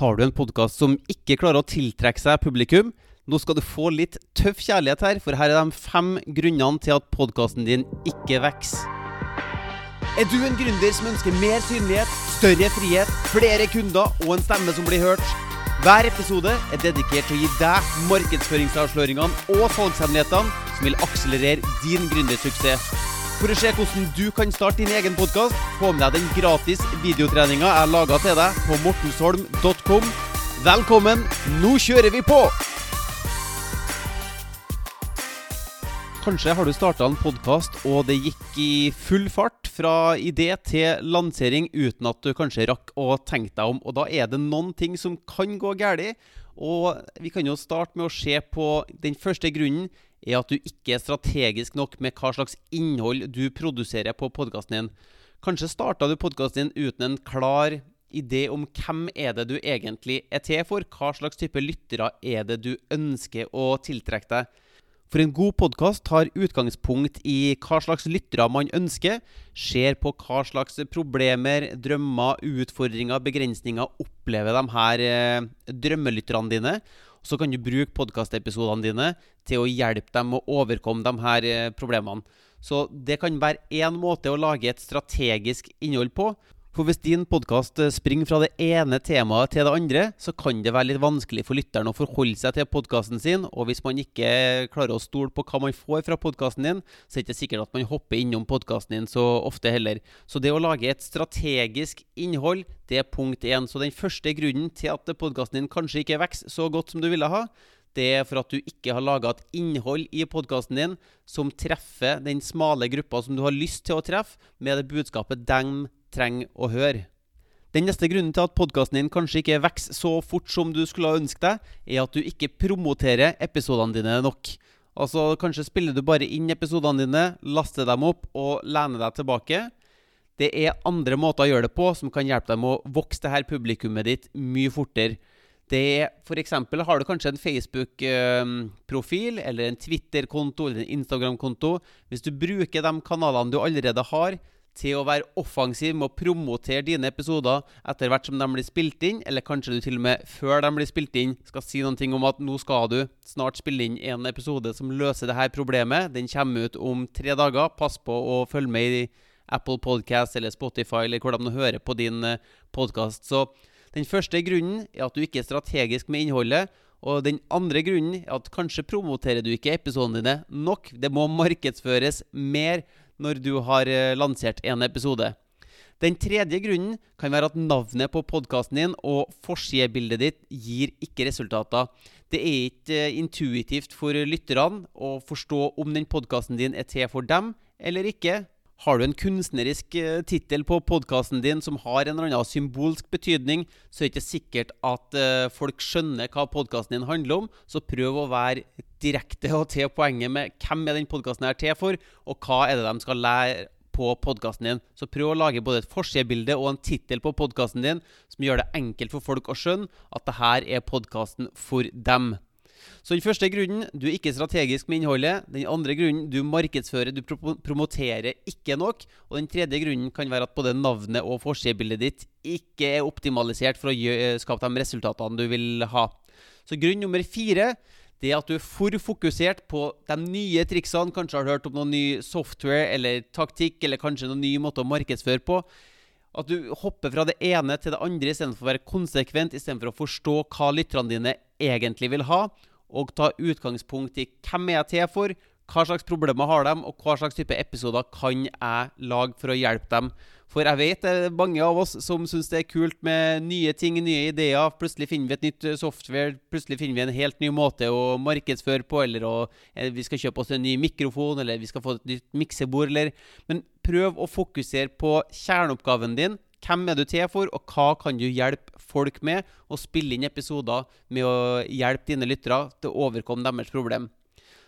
Har du en podkast som ikke klarer å tiltrekke seg publikum? Nå skal du få litt tøff kjærlighet her, for her er de fem grunnene til at podkasten din ikke vokser. Er du en gründer som ønsker mer synlighet, større frihet, flere kunder og en stemme som blir hørt? Hver episode er dedikert til å gi deg markedsføringsavsløringene og salgshemmelighetene som vil akselerere din gründersuksess. For å se hvordan du kan starte din egen podkast, få med deg den gratis videotreninga jeg laga til deg på mortensholm.com. Velkommen, nå kjører vi på! Kanskje har du starta en podkast, og det gikk i full fart fra idé til lansering uten at du kanskje rakk å tenke deg om. Og da er det noen ting som kan gå galt. Og vi kan jo starte med å se på den første grunnen er at du ikke er strategisk nok med hva slags innhold du produserer på podkasten din. Kanskje starta du podkasten din uten en klar idé om hvem er det du egentlig er til for? Hva slags type lyttere er det du ønsker å tiltrekke deg? For en god podkast tar utgangspunkt i hva slags lyttere man ønsker, ser på hva slags problemer, drømmer, utfordringer, begrensninger opplever de her eh, drømmelytterne dine. Så kan du bruke podkastepisodene dine til å hjelpe dem å overkomme de her eh, problemene. Så det kan være én måte å lage et strategisk innhold på. For hvis din podkast eh, springer fra det ene temaet til det andre, så kan det være litt vanskelig for lytteren å forholde seg til podkasten sin. Og hvis man ikke klarer å stole på hva man får fra podkasten din, så er det ikke sikkert at man hopper innom podkasten din så ofte heller. Så det å lage et strategisk innhold, det er punkt én. Så den første grunnen til at podkasten din kanskje ikke vokser så godt som du ville ha, det er for at du ikke har laga et innhold i podkasten din som treffer den smale gruppa som du har lyst til å treffe, med det budskapet de trenger å høre. Den neste grunnen til at podkasten din kanskje ikke vokser så fort som du skulle ha ønsket deg, er at du ikke promoterer episodene dine nok. Altså, Kanskje spiller du bare inn episodene dine, laster dem opp og lener deg tilbake. Det er andre måter å gjøre det på som kan hjelpe deg med å vokse det her publikummet ditt mye fortere. Det er F.eks. har du kanskje en Facebook-profil eller en Twitter-konto eller en Instagram-konto. Hvis du bruker de kanalene du allerede har, til å være offensiv med å promotere dine episoder etter hvert som de blir spilt inn, eller kanskje du til og med før de blir spilt inn, skal si noe om at nå skal du snart spille inn en episode som løser dette problemet. Den kommer ut om tre dager. Pass på å følge med i Apple Podcast eller Spotify eller hvordan du hører på din eh, podkast. Så den første grunnen er at du ikke er strategisk med innholdet. Og den andre grunnen er at kanskje promoterer du ikke episodene dine nok. Det må markedsføres mer når du har eh, lansert en episode. Den tredje grunnen kan være at navnet på podkasten din og forsidebildet ditt gir ikke resultater. Det er ikke eh, intuitivt for lytterne å forstå om den podkasten din er til for dem eller ikke. Har du en kunstnerisk uh, tittel på podkasten din som har en eller annen symbolsk betydning, så er det ikke sikkert at uh, folk skjønner hva podkasten din handler om. Så prøv å være direkte og til poenget med hvem er den podkasten er til for, og hva er det de skal lære på podkasten din. Så prøv å lage både et forsidebilde og en tittel på podkasten din som gjør det enkelt for folk å skjønne at det her er podkasten for dem. Så den første grunnen du er ikke strategisk med innholdet. Den andre grunnen du markedsfører, du promoterer ikke nok. Og den tredje grunnen kan være at både navnet og forsidebildet ditt ikke er optimalisert for å skape de resultatene du vil ha. Så grunn nummer fire det at du er for fokusert på de nye triksene. Kanskje har du hørt om noen ny software eller taktikk, eller kanskje noen ny måte å markedsføre på. At du hopper fra det ene til det andre istedenfor å være konsekvent, istedenfor å forstå hva lytterne dine egentlig vil ha og ta utgangspunkt i hvem er jeg til for, hva slags problemer har de, og hva slags type episoder kan jeg lage for å hjelpe dem. For jeg vet det er mange av oss som syns det er kult med nye ting, nye ideer. Plutselig finner vi et nytt software, plutselig finner vi en helt ny måte å markedsføre på, eller å, eh, vi skal kjøpe oss en ny mikrofon, eller vi skal få et nytt miksebord, eller Men prøv å fokusere på kjerneoppgaven din. Hvem er du til for, og hva kan du hjelpe folk med? Og spille inn episoder med å hjelpe dine lyttere til å overkomme deres problem.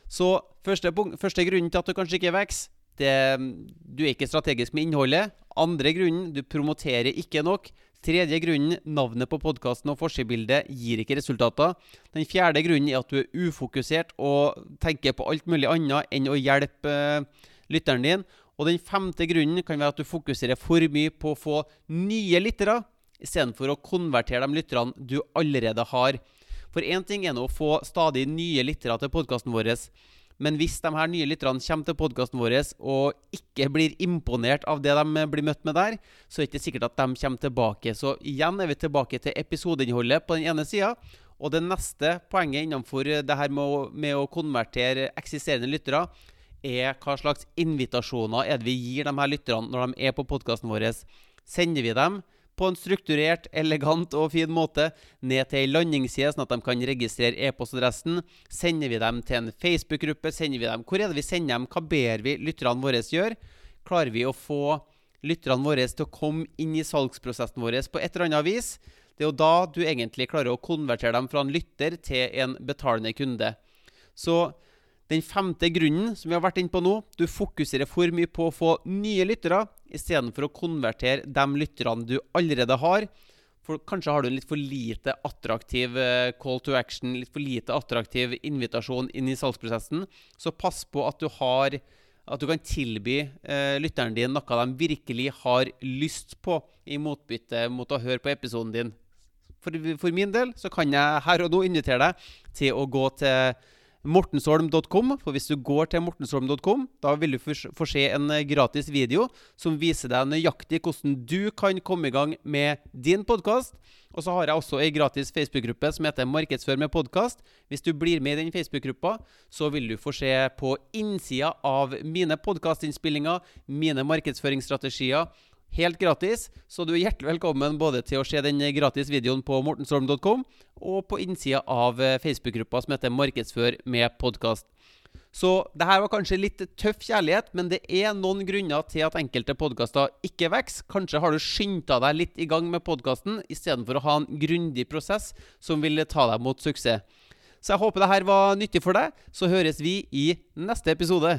Så første, punkt, første grunnen til at du kanskje ikke vokser, du er ikke strategisk med innholdet. Andre grunnen, du promoterer ikke nok. Tredje grunnen, navnet på podkasten og forsidebildet gir ikke resultater. Den fjerde grunnen er at du er ufokusert og tenker på alt mulig annet enn å hjelpe uh, lytteren din. Og den femte grunnen kan være at du fokuserer for mye på å få nye lyttere istedenfor å konvertere de lytterne du allerede har. For én ting er nå å få stadig nye lyttere til podkasten vår. Men hvis de her nye lytterne kommer til podkasten vår og ikke blir imponert av det de blir møtt med der, så er det ikke sikkert at de kommer tilbake. Så igjen er vi tilbake til episodeinnholdet på den ene sida. Og det neste poenget innenfor det her med å, med å konvertere eksisterende lyttere, er hva slags invitasjoner er det vi gir de her lytterne når de er på podkasten vår. Sender vi dem på en strukturert, elegant og fin måte ned til ei landingsside, sånn at de kan registrere e-postadressen. Sender vi dem til en Facebook-gruppe? Sender vi dem Hvor er det vi sender dem? Hva ber vi lytterne våre gjøre? Klarer vi å få lytterne våre til å komme inn i salgsprosessen vår på et eller annet vis? Det er jo da du egentlig klarer å konvertere dem fra en lytter til en betalende kunde. Så den femte grunnen som vi har vært inne på nå, du fokuserer for mye på å få nye lyttere istedenfor å konvertere de lytterne du allerede har. For kanskje har du en litt for lite attraktiv eh, call to action, litt for lite attraktiv invitasjon inn i salgsprosessen. Så pass på at du har at du kan tilby eh, lytteren din noe de virkelig har lyst på, i motbytte mot å høre på episoden din. For, for min del så kan jeg her og nå invitere deg til å gå til mortensholm.com. For hvis du går til mortensholm.com, da vil du få se en eh, gratis video som viser deg nøyaktig hvordan du kan komme i gang med din podkast. Og så har jeg også ei gratis Facebook-gruppe som heter Markedsfør med podkast. Hvis du blir med i den Facebook-gruppa, så vil du få se på innsida av mine podkastinnspillinger, mine markedsføringsstrategier helt gratis. Så du er hjertelig velkommen både til å se den gratis videoen på mortensholm.com og på innsida av eh, Facebook-gruppa som heter Markedsfør med podkast. Så det her var kanskje litt tøff kjærlighet, men det er noen grunner til at enkelte podkaster ikke vokser. Kanskje har du skynda deg litt i gang med podkasten istedenfor å ha en grundig prosess som vil ta deg mot suksess. Så jeg håper det her var nyttig for deg. Så høres vi i neste episode.